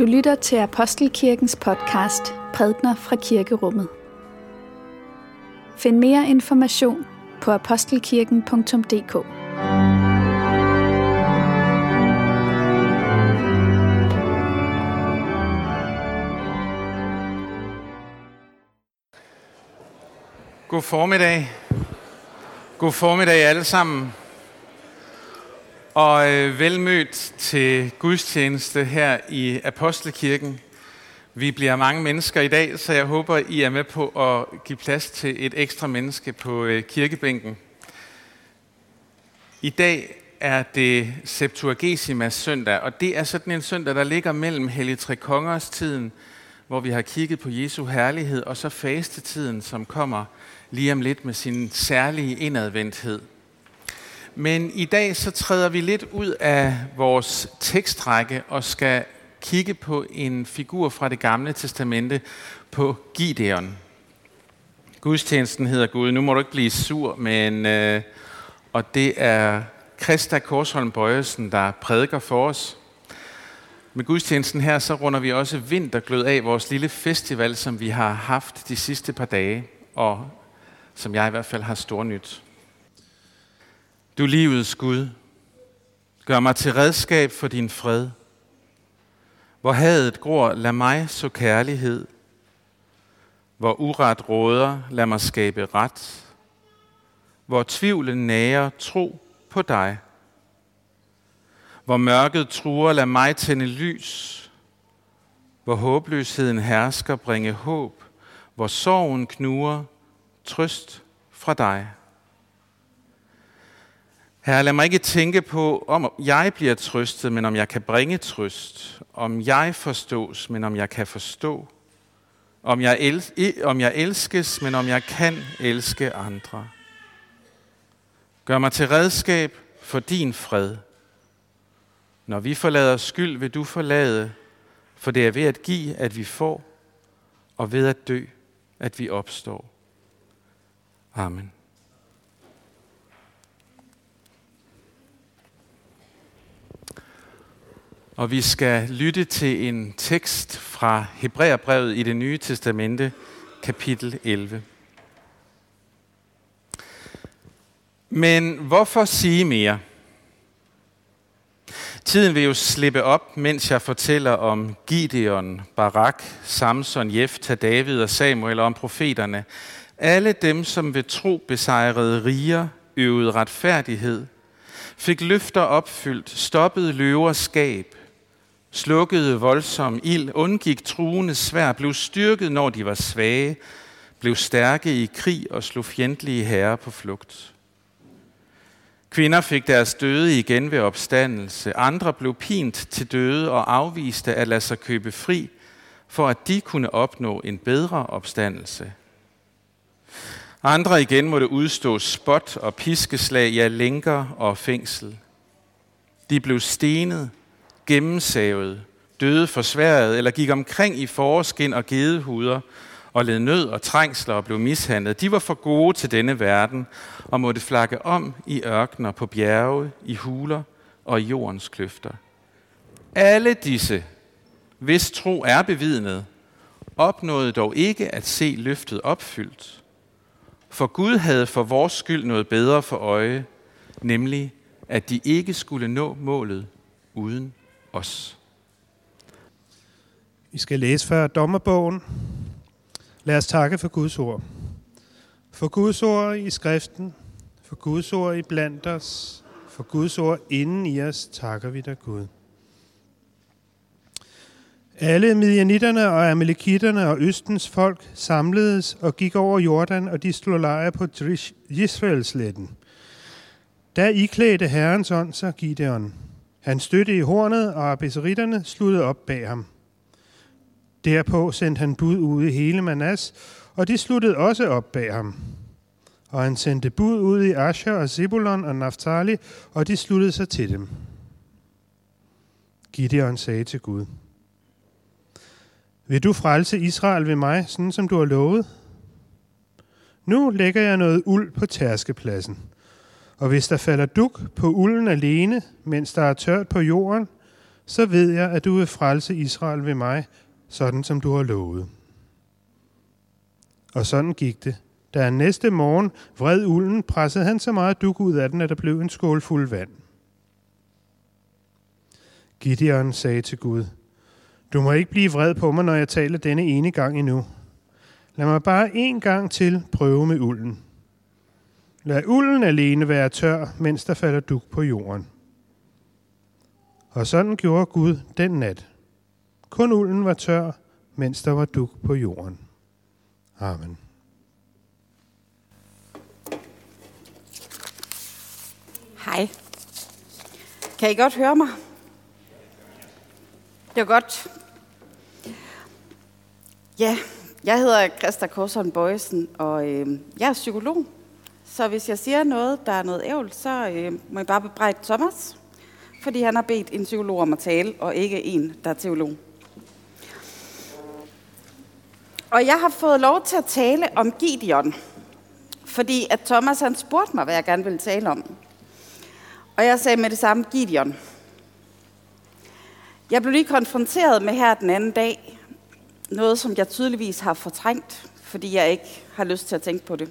Du lytter til Apostelkirkens podcast Prædner fra Kirkerummet. Find mere information på apostelkirken.dk. God formiddag. God formiddag alle sammen. Og øh, velmødt til gudstjeneste her i Apostelkirken. Vi bliver mange mennesker i dag, så jeg håber, I er med på at give plads til et ekstra menneske på øh, kirkebænken. I dag er det Septuagesimas søndag, og det er sådan en søndag, der ligger mellem Hellig Tre Kongers tiden, hvor vi har kigget på Jesu herlighed, og så fastetiden, som kommer lige om lidt med sin særlige indadvendthed. Men i dag så træder vi lidt ud af vores tekstrække og skal kigge på en figur fra det gamle testamente på Gideon. Gudstjenesten hedder Gud. Nu må du ikke blive sur, men øh, og det er Christa Korsholm Bøjesen, der prædiker for os. Med gudstjenesten her, så runder vi også vinterglød af vores lille festival, som vi har haft de sidste par dage, og som jeg i hvert fald har stor nyt. Du livets Gud, gør mig til redskab for din fred. Hvor hadet gror, lad mig så kærlighed. Hvor uret råder, lad mig skabe ret. Hvor tvivlen nærer, tro på dig. Hvor mørket truer, lad mig tænde lys. Hvor håbløsheden hersker, bringe håb. Hvor sorgen knuger, trøst fra dig. Herre, lad mig ikke tænke på, om jeg bliver trøstet, men om jeg kan bringe trøst. Om jeg forstås, men om jeg kan forstå. Om jeg, el- om jeg elskes, men om jeg kan elske andre. Gør mig til redskab for din fred. Når vi forlader skyld, vil du forlade, for det er ved at give, at vi får, og ved at dø, at vi opstår. Amen. Og vi skal lytte til en tekst fra Hebræerbrevet i det nye testamente, kapitel 11. Men hvorfor sige mere? Tiden vil jo slippe op, mens jeg fortæller om Gideon, Barak, Samson, Jefta, David og Samuel og om profeterne. Alle dem, som ved tro besejrede riger, øvede retfærdighed, fik løfter opfyldt, stoppede løvers skab, slukkede voldsom ild, undgik truende svær, blev styrket, når de var svage, blev stærke i krig og slog fjendtlige herrer på flugt. Kvinder fik deres døde igen ved opstandelse. Andre blev pint til døde og afviste at lade sig købe fri, for at de kunne opnå en bedre opstandelse. Andre igen måtte udstå spot og piskeslag, ja lænker og fængsel. De blev stenet, gennemsavet, døde forsværet eller gik omkring i forskin og gedehuder og led nød og trængsler og blev mishandlet. De var for gode til denne verden og måtte flakke om i ørkener, på bjerge, i huler og i jordens kløfter. Alle disse, hvis tro er bevidnet, opnåede dog ikke at se løftet opfyldt. For Gud havde for vores skyld noget bedre for øje, nemlig at de ikke skulle nå målet uden os. Vi skal læse før dommerbogen. Lad os takke for Guds ord. For Guds ord i skriften, for Guds ord i blandt os, for Guds ord inden i os, takker vi dig Gud. Alle midjanitterne og amalekitterne og Østens folk samledes og gik over Jordan, og de slog lejr på Israelsletten. Da iklædte Herrens ånd sig Gideon. Han støtte i hornet, og abeseritterne sluttede op bag ham. Derpå sendte han bud ud i hele Manas, og de sluttede også op bag ham. Og han sendte bud ud i Asher og Zebulon og Naphtali, og de sluttede sig til dem. Gideon sagde til Gud, Vil du frelse Israel ved mig, sådan som du har lovet? Nu lægger jeg noget uld på tærskepladsen. Og hvis der falder duk på ulden alene, mens der er tørt på jorden, så ved jeg, at du vil frelse Israel ved mig, sådan som du har lovet. Og sådan gik det. Da han næste morgen vred ulden, pressede han så meget duk ud af den, at der blev en skål fuld vand. Gideon sagde til Gud, Du må ikke blive vred på mig, når jeg taler denne ene gang endnu. Lad mig bare en gang til prøve med ulden. Lad ulden alene være tør, mens der falder duk på jorden. Og sådan gjorde Gud den nat. Kun ulden var tør, mens der var duk på jorden. Amen. Hej. Kan I godt høre mig? Det er godt. Ja, jeg hedder Christa Korsholm Bøjsen, og øh, jeg er psykolog. Så hvis jeg siger noget, der er noget ævl, så øh, må jeg bare bebrejde Thomas, fordi han har bedt en psykolog om at tale, og ikke en, der er teolog. Og jeg har fået lov til at tale om Gideon, fordi at Thomas han spurgte mig, hvad jeg gerne ville tale om. Og jeg sagde med det samme, Gideon. Jeg blev lige konfronteret med her den anden dag, noget som jeg tydeligvis har fortrængt, fordi jeg ikke har lyst til at tænke på det.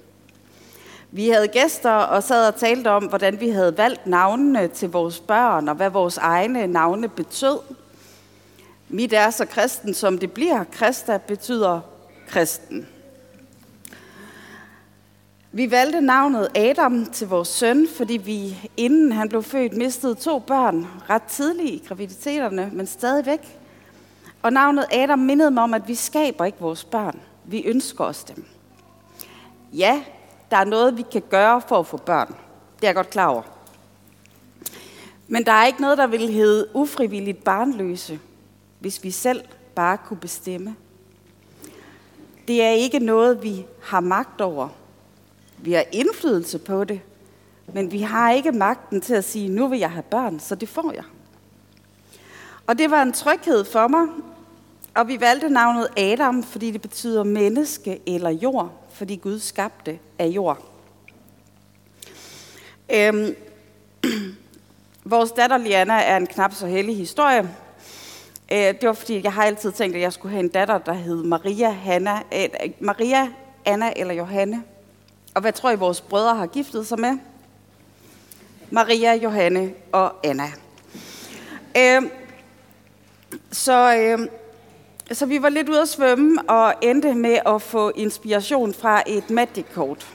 Vi havde gæster og sad og talte om, hvordan vi havde valgt navnene til vores børn, og hvad vores egne navne betød. Mit er så kristen, som det bliver. Krista betyder kristen. Vi valgte navnet Adam til vores søn, fordi vi inden han blev født mistede to børn ret tidligt i graviditeterne, men stadigvæk. Og navnet Adam mindede mig om, at vi skaber ikke vores børn. Vi ønsker os dem. Ja, der er noget, vi kan gøre for at få børn. Det er jeg godt klar over. Men der er ikke noget, der vil hedde ufrivilligt barnløse, hvis vi selv bare kunne bestemme. Det er ikke noget, vi har magt over. Vi har indflydelse på det, men vi har ikke magten til at sige, nu vil jeg have børn, så det får jeg. Og det var en tryghed for mig, og vi valgte navnet Adam, fordi det betyder menneske eller jord, fordi Gud skabte af jord. Øhm, vores datter Liana er en knap så heldig historie. Øh, det var fordi, jeg har altid tænkt, at jeg skulle have en datter, der hed Maria, Hanna, øh, Maria, Anna eller Johanne. Og hvad tror I, vores brødre har giftet sig med? Maria, Johanne og Anna. Øh, så, øh, så vi var lidt ude at svømme og endte med at få inspiration fra et magic-kort.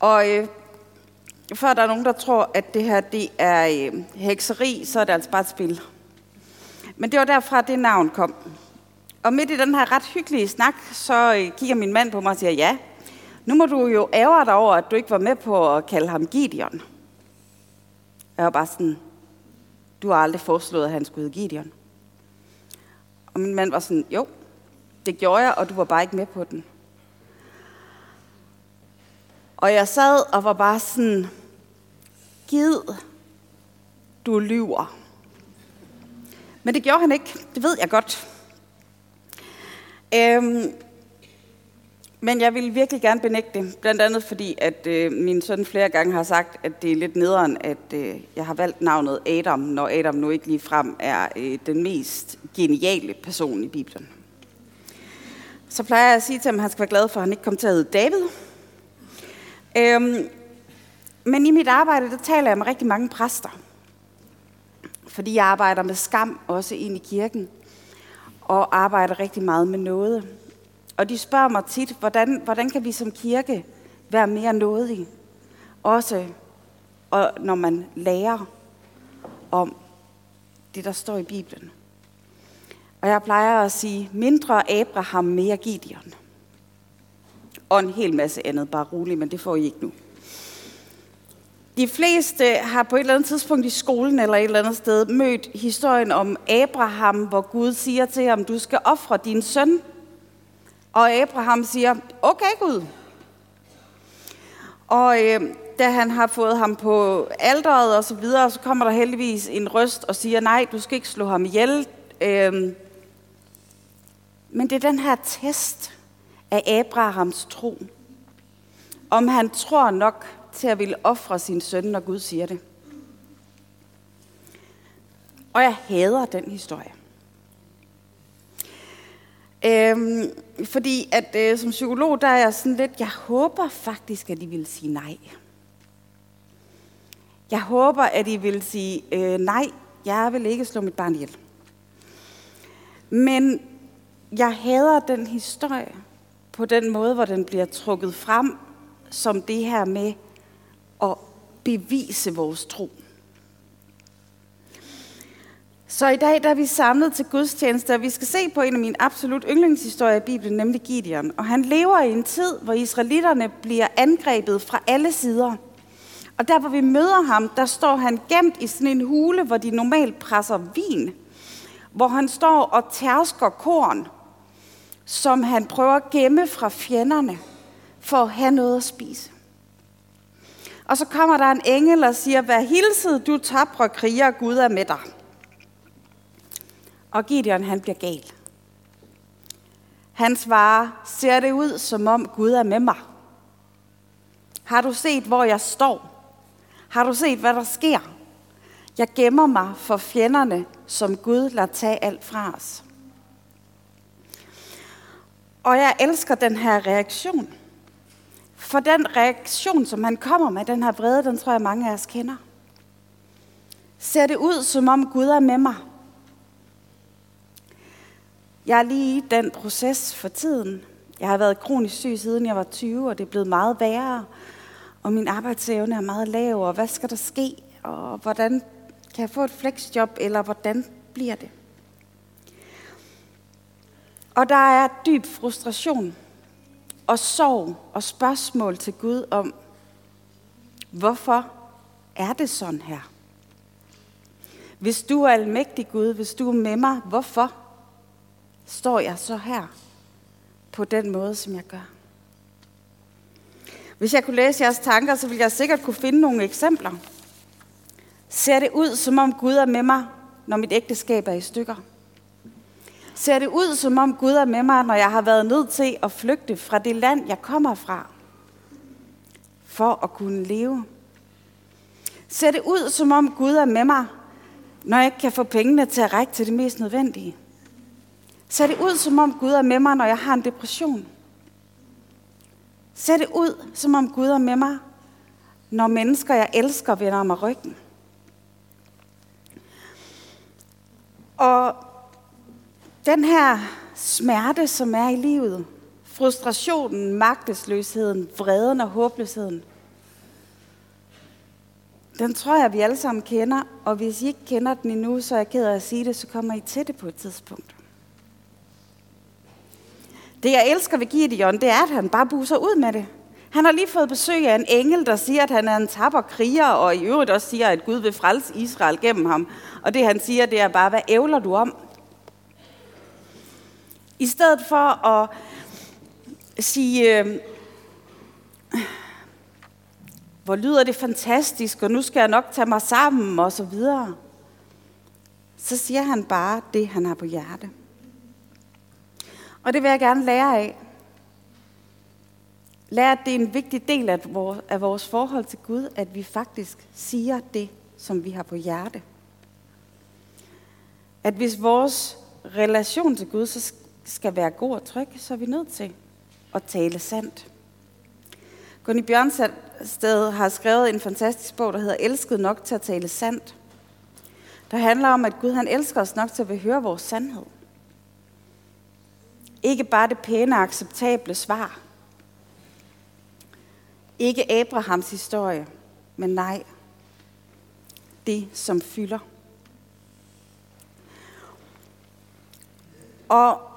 Og øh, før der er nogen, der tror, at det her det er øh, hekseri, så er det altså bare et spil. Men det var derfra, det navn kom. Og midt i den her ret hyggelige snak, så øh, kigger min mand på mig og siger, ja, nu må du jo ære dig over, at du ikke var med på at kalde ham Gideon. Jeg var bare sådan, du har aldrig foreslået, at han skulle hedde Gideon. Og min mand var sådan, jo, det gjorde jeg, og du var bare ikke med på den. Og jeg sad og var bare sådan, gid, du lyver. Men det gjorde han ikke, det ved jeg godt. Øhm, men jeg vil virkelig gerne benægte det, blandt andet fordi, at øh, min søn flere gange har sagt, at det er lidt nederen, at øh, jeg har valgt navnet Adam, når Adam nu ikke lige frem er øh, den mest geniale person i Bibelen. Så plejer jeg at sige til ham, at han skal være glad for, at han ikke kom til at hedde David. Øhm, men i mit arbejde, der taler jeg med rigtig mange præster. Fordi jeg arbejder med skam også ind i kirken. Og arbejder rigtig meget med noget. Og de spørger mig tit, hvordan, hvordan kan vi som kirke være mere nådige? Også og når man lærer om det, der står i Bibelen. Og jeg plejer at sige, mindre Abraham, mere Gideon. Og en hel masse andet, bare roligt, men det får I ikke nu. De fleste har på et eller andet tidspunkt i skolen eller et eller andet sted mødt historien om Abraham, hvor Gud siger til ham, du skal ofre din søn og Abraham siger, okay Gud. Og øh, da han har fået ham på alderet og så videre, så kommer der heldigvis en røst og siger, nej, du skal ikke slå ham ihjel. Øh, men det er den her test af Abrahams tro. Om han tror nok til at ville ofre sin søn, når Gud siger det. Og jeg hader den historie. Øhm, fordi at øh, som psykolog, der er jeg sådan lidt, jeg håber faktisk, at de vil sige nej. Jeg håber, at de vil sige, øh, nej, jeg vil ikke slå mit barn ihjel. Men jeg hader den historie på den måde, hvor den bliver trukket frem som det her med at bevise vores tro. Så i dag der er vi samlet til gudstjeneste, og vi skal se på en af mine absolut yndlingshistorier i Bibelen, nemlig Gideon. Og han lever i en tid, hvor israelitterne bliver angrebet fra alle sider. Og der hvor vi møder ham, der står han gemt i sådan en hule, hvor de normalt presser vin. Hvor han står og tærsker korn, som han prøver at gemme fra fjenderne, for at have noget at spise. Og så kommer der en engel og siger, vær hilset, du tabre kriger, Gud er med dig. Og Gideon, han bliver gal. Han svarer, ser det ud, som om Gud er med mig? Har du set, hvor jeg står? Har du set, hvad der sker? Jeg gemmer mig for fjenderne, som Gud lader tage alt fra os. Og jeg elsker den her reaktion. For den reaktion, som han kommer med, den her vrede, den tror jeg mange af os kender. Ser det ud, som om Gud er med mig? Jeg er lige i den proces for tiden. Jeg har været kronisk syg siden jeg var 20, og det er blevet meget værre. Og min arbejdsevne er meget lav, og hvad skal der ske? Og hvordan kan jeg få et flexjob, eller hvordan bliver det? Og der er dyb frustration og sorg og spørgsmål til Gud om, hvorfor er det sådan her? Hvis du er almægtig Gud, hvis du er med mig, hvorfor står jeg så her på den måde, som jeg gør? Hvis jeg kunne læse jeres tanker, så ville jeg sikkert kunne finde nogle eksempler. Ser det ud, som om Gud er med mig, når mit ægteskab er i stykker? Ser det ud, som om Gud er med mig, når jeg har været nødt til at flygte fra det land, jeg kommer fra, for at kunne leve? Ser det ud, som om Gud er med mig, når jeg ikke kan få pengene til at række til det mest nødvendige? Ser det ud, som om Gud er med mig, når jeg har en depression? Ser det ud, som om Gud er med mig, når mennesker, jeg elsker, vender mig ryggen? Og den her smerte, som er i livet, frustrationen, magtesløsheden, vreden og håbløsheden, den tror jeg, vi alle sammen kender, og hvis I ikke kender den endnu, så er jeg ked af at sige det, så kommer I til det på et tidspunkt. Det, jeg elsker ved Gideon, det er, at han bare buser ud med det. Han har lige fået besøg af en engel, der siger, at han er en tapper kriger, og i øvrigt også siger, at Gud vil frelse Israel gennem ham. Og det, han siger, det er bare, hvad ævler du om? I stedet for at sige, øh, hvor lyder det fantastisk, og nu skal jeg nok tage mig sammen, og så videre. Så siger han bare det, han har på hjerte. Og det vil jeg gerne lære af. Lære, at det er en vigtig del af vores, af vores forhold til Gud, at vi faktisk siger det, som vi har på hjerte. At hvis vores relation til Gud så skal være god og tryg, så er vi nødt til at tale sandt. Gunny Bjørnsted har skrevet en fantastisk bog, der hedder Elsket nok til at tale sandt. Der handler om, at Gud han elsker os nok til at høre vores sandhed. Ikke bare det pæne, acceptable svar. Ikke Abrahams historie, men nej, det som fylder. Og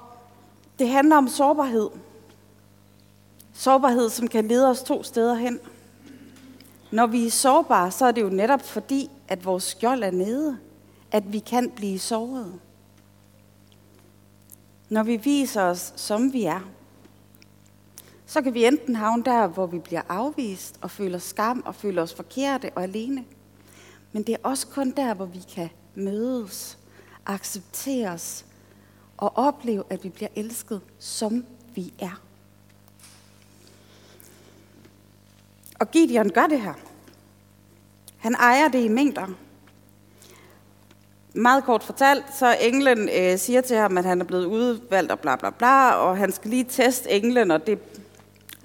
det handler om sårbarhed. Sårbarhed, som kan lede os to steder hen. Når vi er sårbare, så er det jo netop fordi, at vores skjold er nede, at vi kan blive såret. Når vi viser os, som vi er, så kan vi enten havne der, hvor vi bliver afvist og føler skam og føler os forkerte og alene. Men det er også kun der, hvor vi kan mødes, accepteres og opleve, at vi bliver elsket, som vi er. Og Gideon gør det her. Han ejer det i mængder. meget kort fortalt, så englen øh, siger til ham, at han er blevet udvalgt og bla bla bla, og han skal lige teste englen, og det er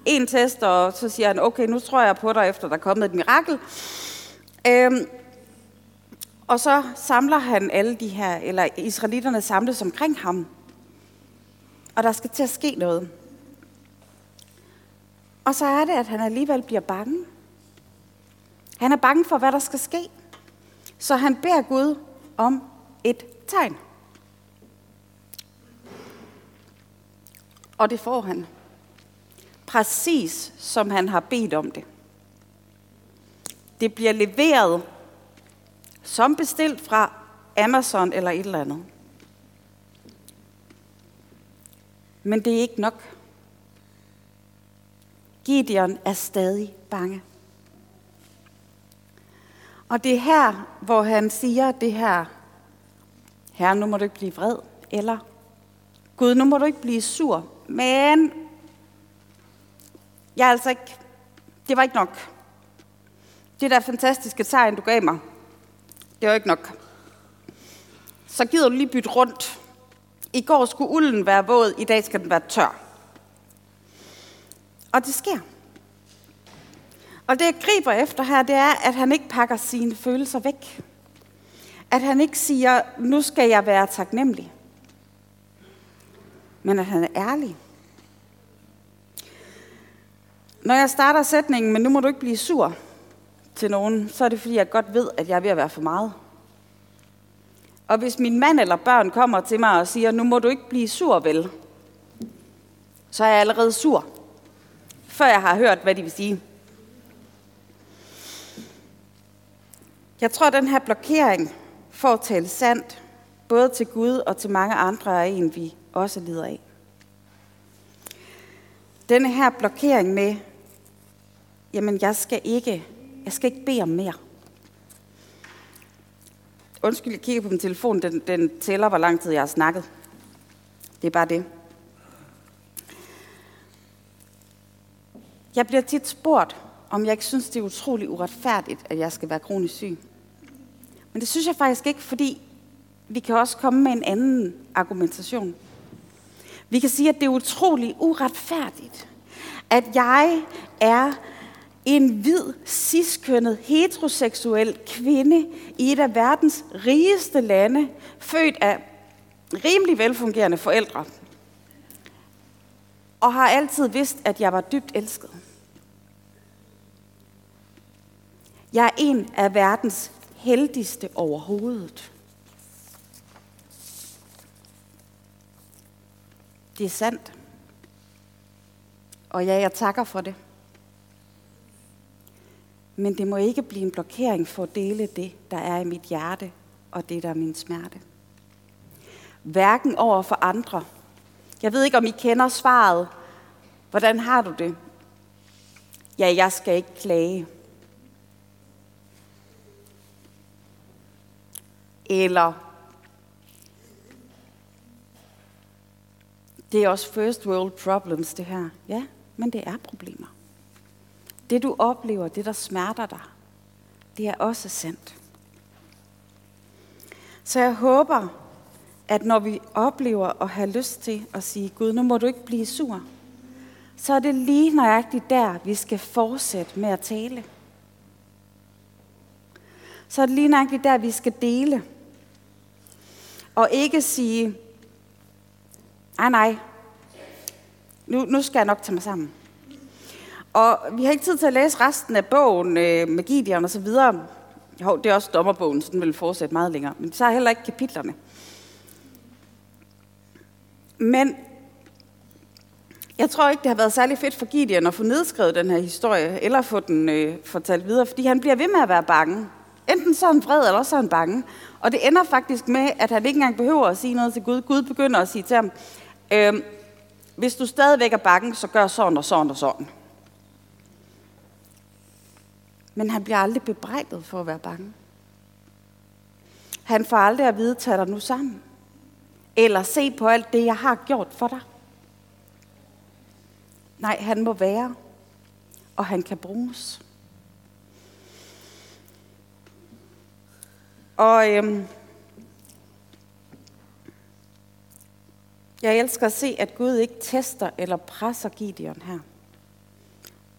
en test, og så siger han, okay, nu tror jeg på dig, efter der er kommet et mirakel. Øhm, og så samler han alle de her, eller israelitterne samles omkring ham. Og der skal til at ske noget. Og så er det, at han alligevel bliver bange. Han er bange for, hvad der skal ske. Så han beder Gud om et tegn. Og det får han. Præcis som han har bedt om det. Det bliver leveret som bestilt fra Amazon eller et eller andet. Men det er ikke nok. Gideon er stadig bange. Og det er her, hvor han siger det her, Herre, nu må du ikke blive vred, eller Gud, nu må du ikke blive sur, men jeg er altså ikke, det var ikke nok. Det der fantastiske tegn, du gav mig, det var ikke nok. Så gider du lige bytte rundt. I går skulle ulden være våd, i dag skal den være tør. Og det sker. Og det, jeg griber efter her, det er, at han ikke pakker sine følelser væk. At han ikke siger, nu skal jeg være taknemmelig. Men at han er ærlig. Når jeg starter sætningen, men nu må du ikke blive sur til nogen, så er det fordi, jeg godt ved, at jeg er ved at være for meget. Og hvis min mand eller børn kommer til mig og siger, nu må du ikke blive sur, vel? Så er jeg allerede sur, før jeg har hørt, hvad de vil sige. Jeg tror, at den her blokering for at tale sandt, både til Gud og til mange andre, er en, vi også lider af. Denne her blokering med, jamen jeg skal ikke, jeg skal ikke bede om mere. Undskyld, jeg kigger på min telefon, den, den tæller, hvor lang tid jeg har snakket. Det er bare det. Jeg bliver tit spurgt, om jeg ikke synes, det er utrolig uretfærdigt, at jeg skal være kronisk syg. Men det synes jeg faktisk ikke, fordi vi kan også komme med en anden argumentation. Vi kan sige, at det er utrolig uretfærdigt, at jeg er en hvid, ciskønnet, heteroseksuel kvinde i et af verdens rigeste lande, født af rimelig velfungerende forældre, og har altid vidst, at jeg var dybt elsket. Jeg er en af verdens heldigste overhovedet. Det er sandt. Og ja, jeg takker for det. Men det må ikke blive en blokering for at dele det, der er i mit hjerte, og det, der er min smerte. Hverken over for andre. Jeg ved ikke, om I kender svaret. Hvordan har du det? Ja, jeg skal ikke klage. Eller det er også first world problems, det her. Ja, men det er problemer. Det du oplever, det der smerter dig, det er også sandt. Så jeg håber, at når vi oplever at have lyst til at sige, Gud, nu må du ikke blive sur, så er det lige nøjagtigt der, vi skal fortsætte med at tale. Så er det lige nøjagtigt der, vi skal dele. Og ikke sige, nej nej, nu, nu skal jeg nok tage mig sammen. Og vi har ikke tid til at læse resten af bogen øh, med Gideon og så videre. Jo, det er også dommerbogen, så den vil fortsætte meget længere. Men vi tager heller ikke kapitlerne. Men jeg tror ikke, det har været særlig fedt for Gideon at få nedskrevet den her historie, eller få den øh, fortalt videre, fordi han bliver ved med at være bange. Enten så er han vred, eller så er han bange. Og det ender faktisk med, at han ikke engang behøver at sige noget til Gud. Gud begynder at sige til ham, øh, hvis du stadigvæk er bange, så gør sådan og sådan og sådan. Men han bliver aldrig bebrejdet for at være bange. Han får aldrig at vide, tag dig nu sammen. Eller se på alt det, jeg har gjort for dig. Nej, han må være, og han kan bruges. Og øhm, jeg elsker at se, at Gud ikke tester eller presser Gideon her.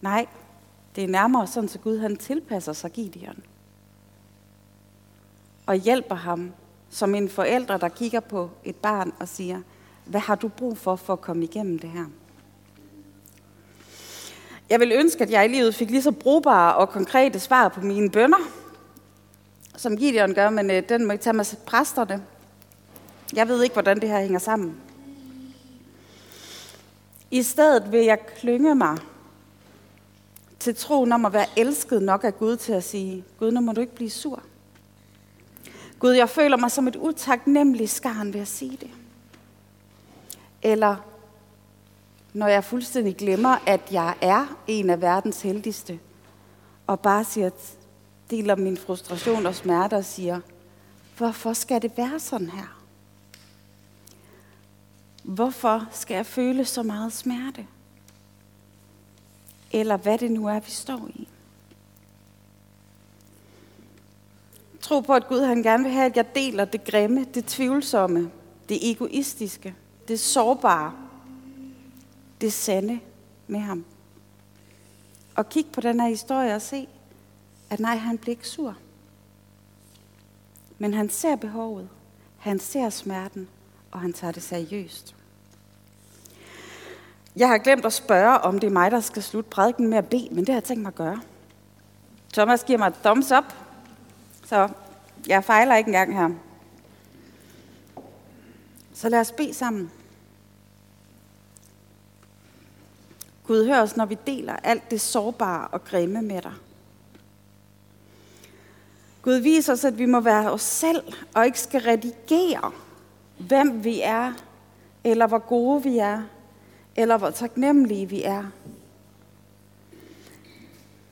Nej, det er nærmere sådan, så Gud han tilpasser sig Gideon. Og hjælper ham som en forældre, der kigger på et barn og siger, hvad har du brug for for at komme igennem det her? Jeg vil ønske, at jeg i livet fik lige så brugbare og konkrete svar på mine bønder, som Gideon gør, men øh, den må I tage med præsterne. Jeg ved ikke, hvordan det her hænger sammen. I stedet vil jeg klynge mig til troen om at være elsket nok af Gud til at sige, Gud, nu må du ikke blive sur. Gud, jeg føler mig som et utaknemmeligt skarn ved at sige det. Eller når jeg fuldstændig glemmer, at jeg er en af verdens heldigste, og bare siger, deler min frustration og smerte og siger, hvorfor skal det være sådan her? Hvorfor skal jeg føle så meget smerte? Eller hvad det nu er, vi står i. Tro på, at Gud han gerne vil have, at jeg deler det grimme, det tvivlsomme, det egoistiske, det sårbare, det sande med ham. Og kig på den her historie og se, at nej, han bliver ikke sur. Men han ser behovet, han ser smerten, og han tager det seriøst. Jeg har glemt at spørge, om det er mig, der skal slutte prædiken med at bede, men det har jeg tænkt mig at gøre. Thomas giver mig et thumbs up, så jeg fejler ikke engang her. Så lad os bede sammen. Gud, hør os, når vi deler alt det sårbare og grimme med dig. Gud viser os, at vi må være os selv, og ikke skal redigere, hvem vi er, eller hvor gode vi er, eller hvor taknemmelige vi er.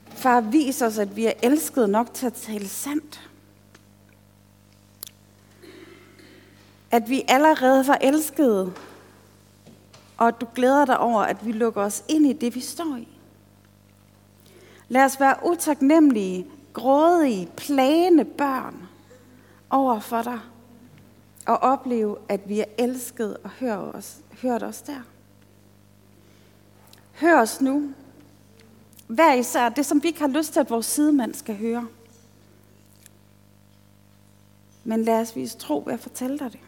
Far, vis os, at vi er elsket nok til at tale sandt. At vi allerede var elskede, og at du glæder dig over, at vi lukker os ind i det, vi står i. Lad os være utaknemmelige, grådige, plagende børn over for dig, og opleve, at vi er elsket og hørt os, hørt os der. Hør os nu. Hver især det, som vi ikke har lyst til, at vores sidemand skal høre. Men lad os vise tro ved at fortælle dig det.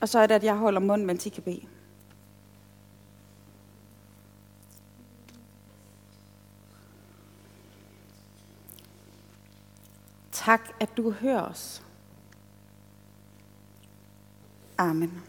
Og så er det, at jeg holder mund, mens I kan bede. Tak, at du hører os. Amen.